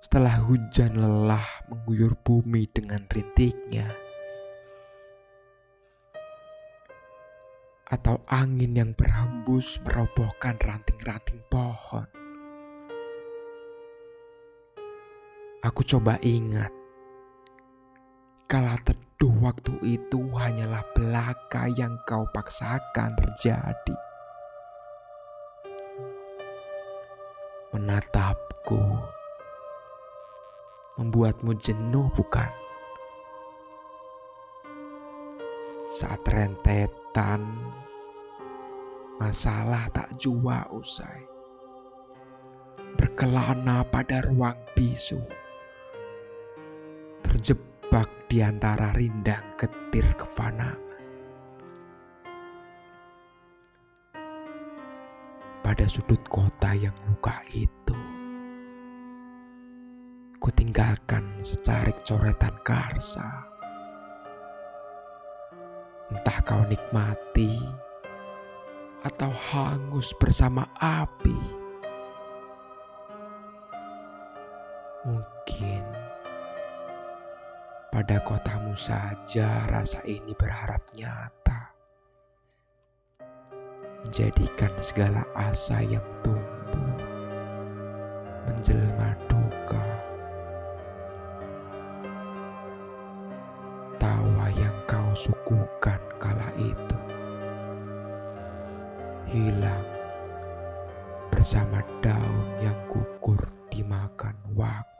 Setelah hujan lelah mengguyur bumi dengan rintiknya, atau angin yang berhembus merobohkan ranting-ranting pohon. Aku coba ingat, kala teduh waktu itu hanyalah belaka yang kau paksakan terjadi. Menatapku membuatmu jenuh bukan? Saat rentetan masalah tak jua usai. Berkelana pada ruang bisu. Terjebak di antara rindang getir kefanaan. Pada sudut kota yang luka itu tinggalkan secarik coretan karsa. Entah kau nikmati atau hangus bersama api. Mungkin pada kotamu saja rasa ini berharap nyata. Menjadikan segala asa yang tumbuh menjelma sukukan kala itu hilang bersama daun yang gugur dimakan waktu.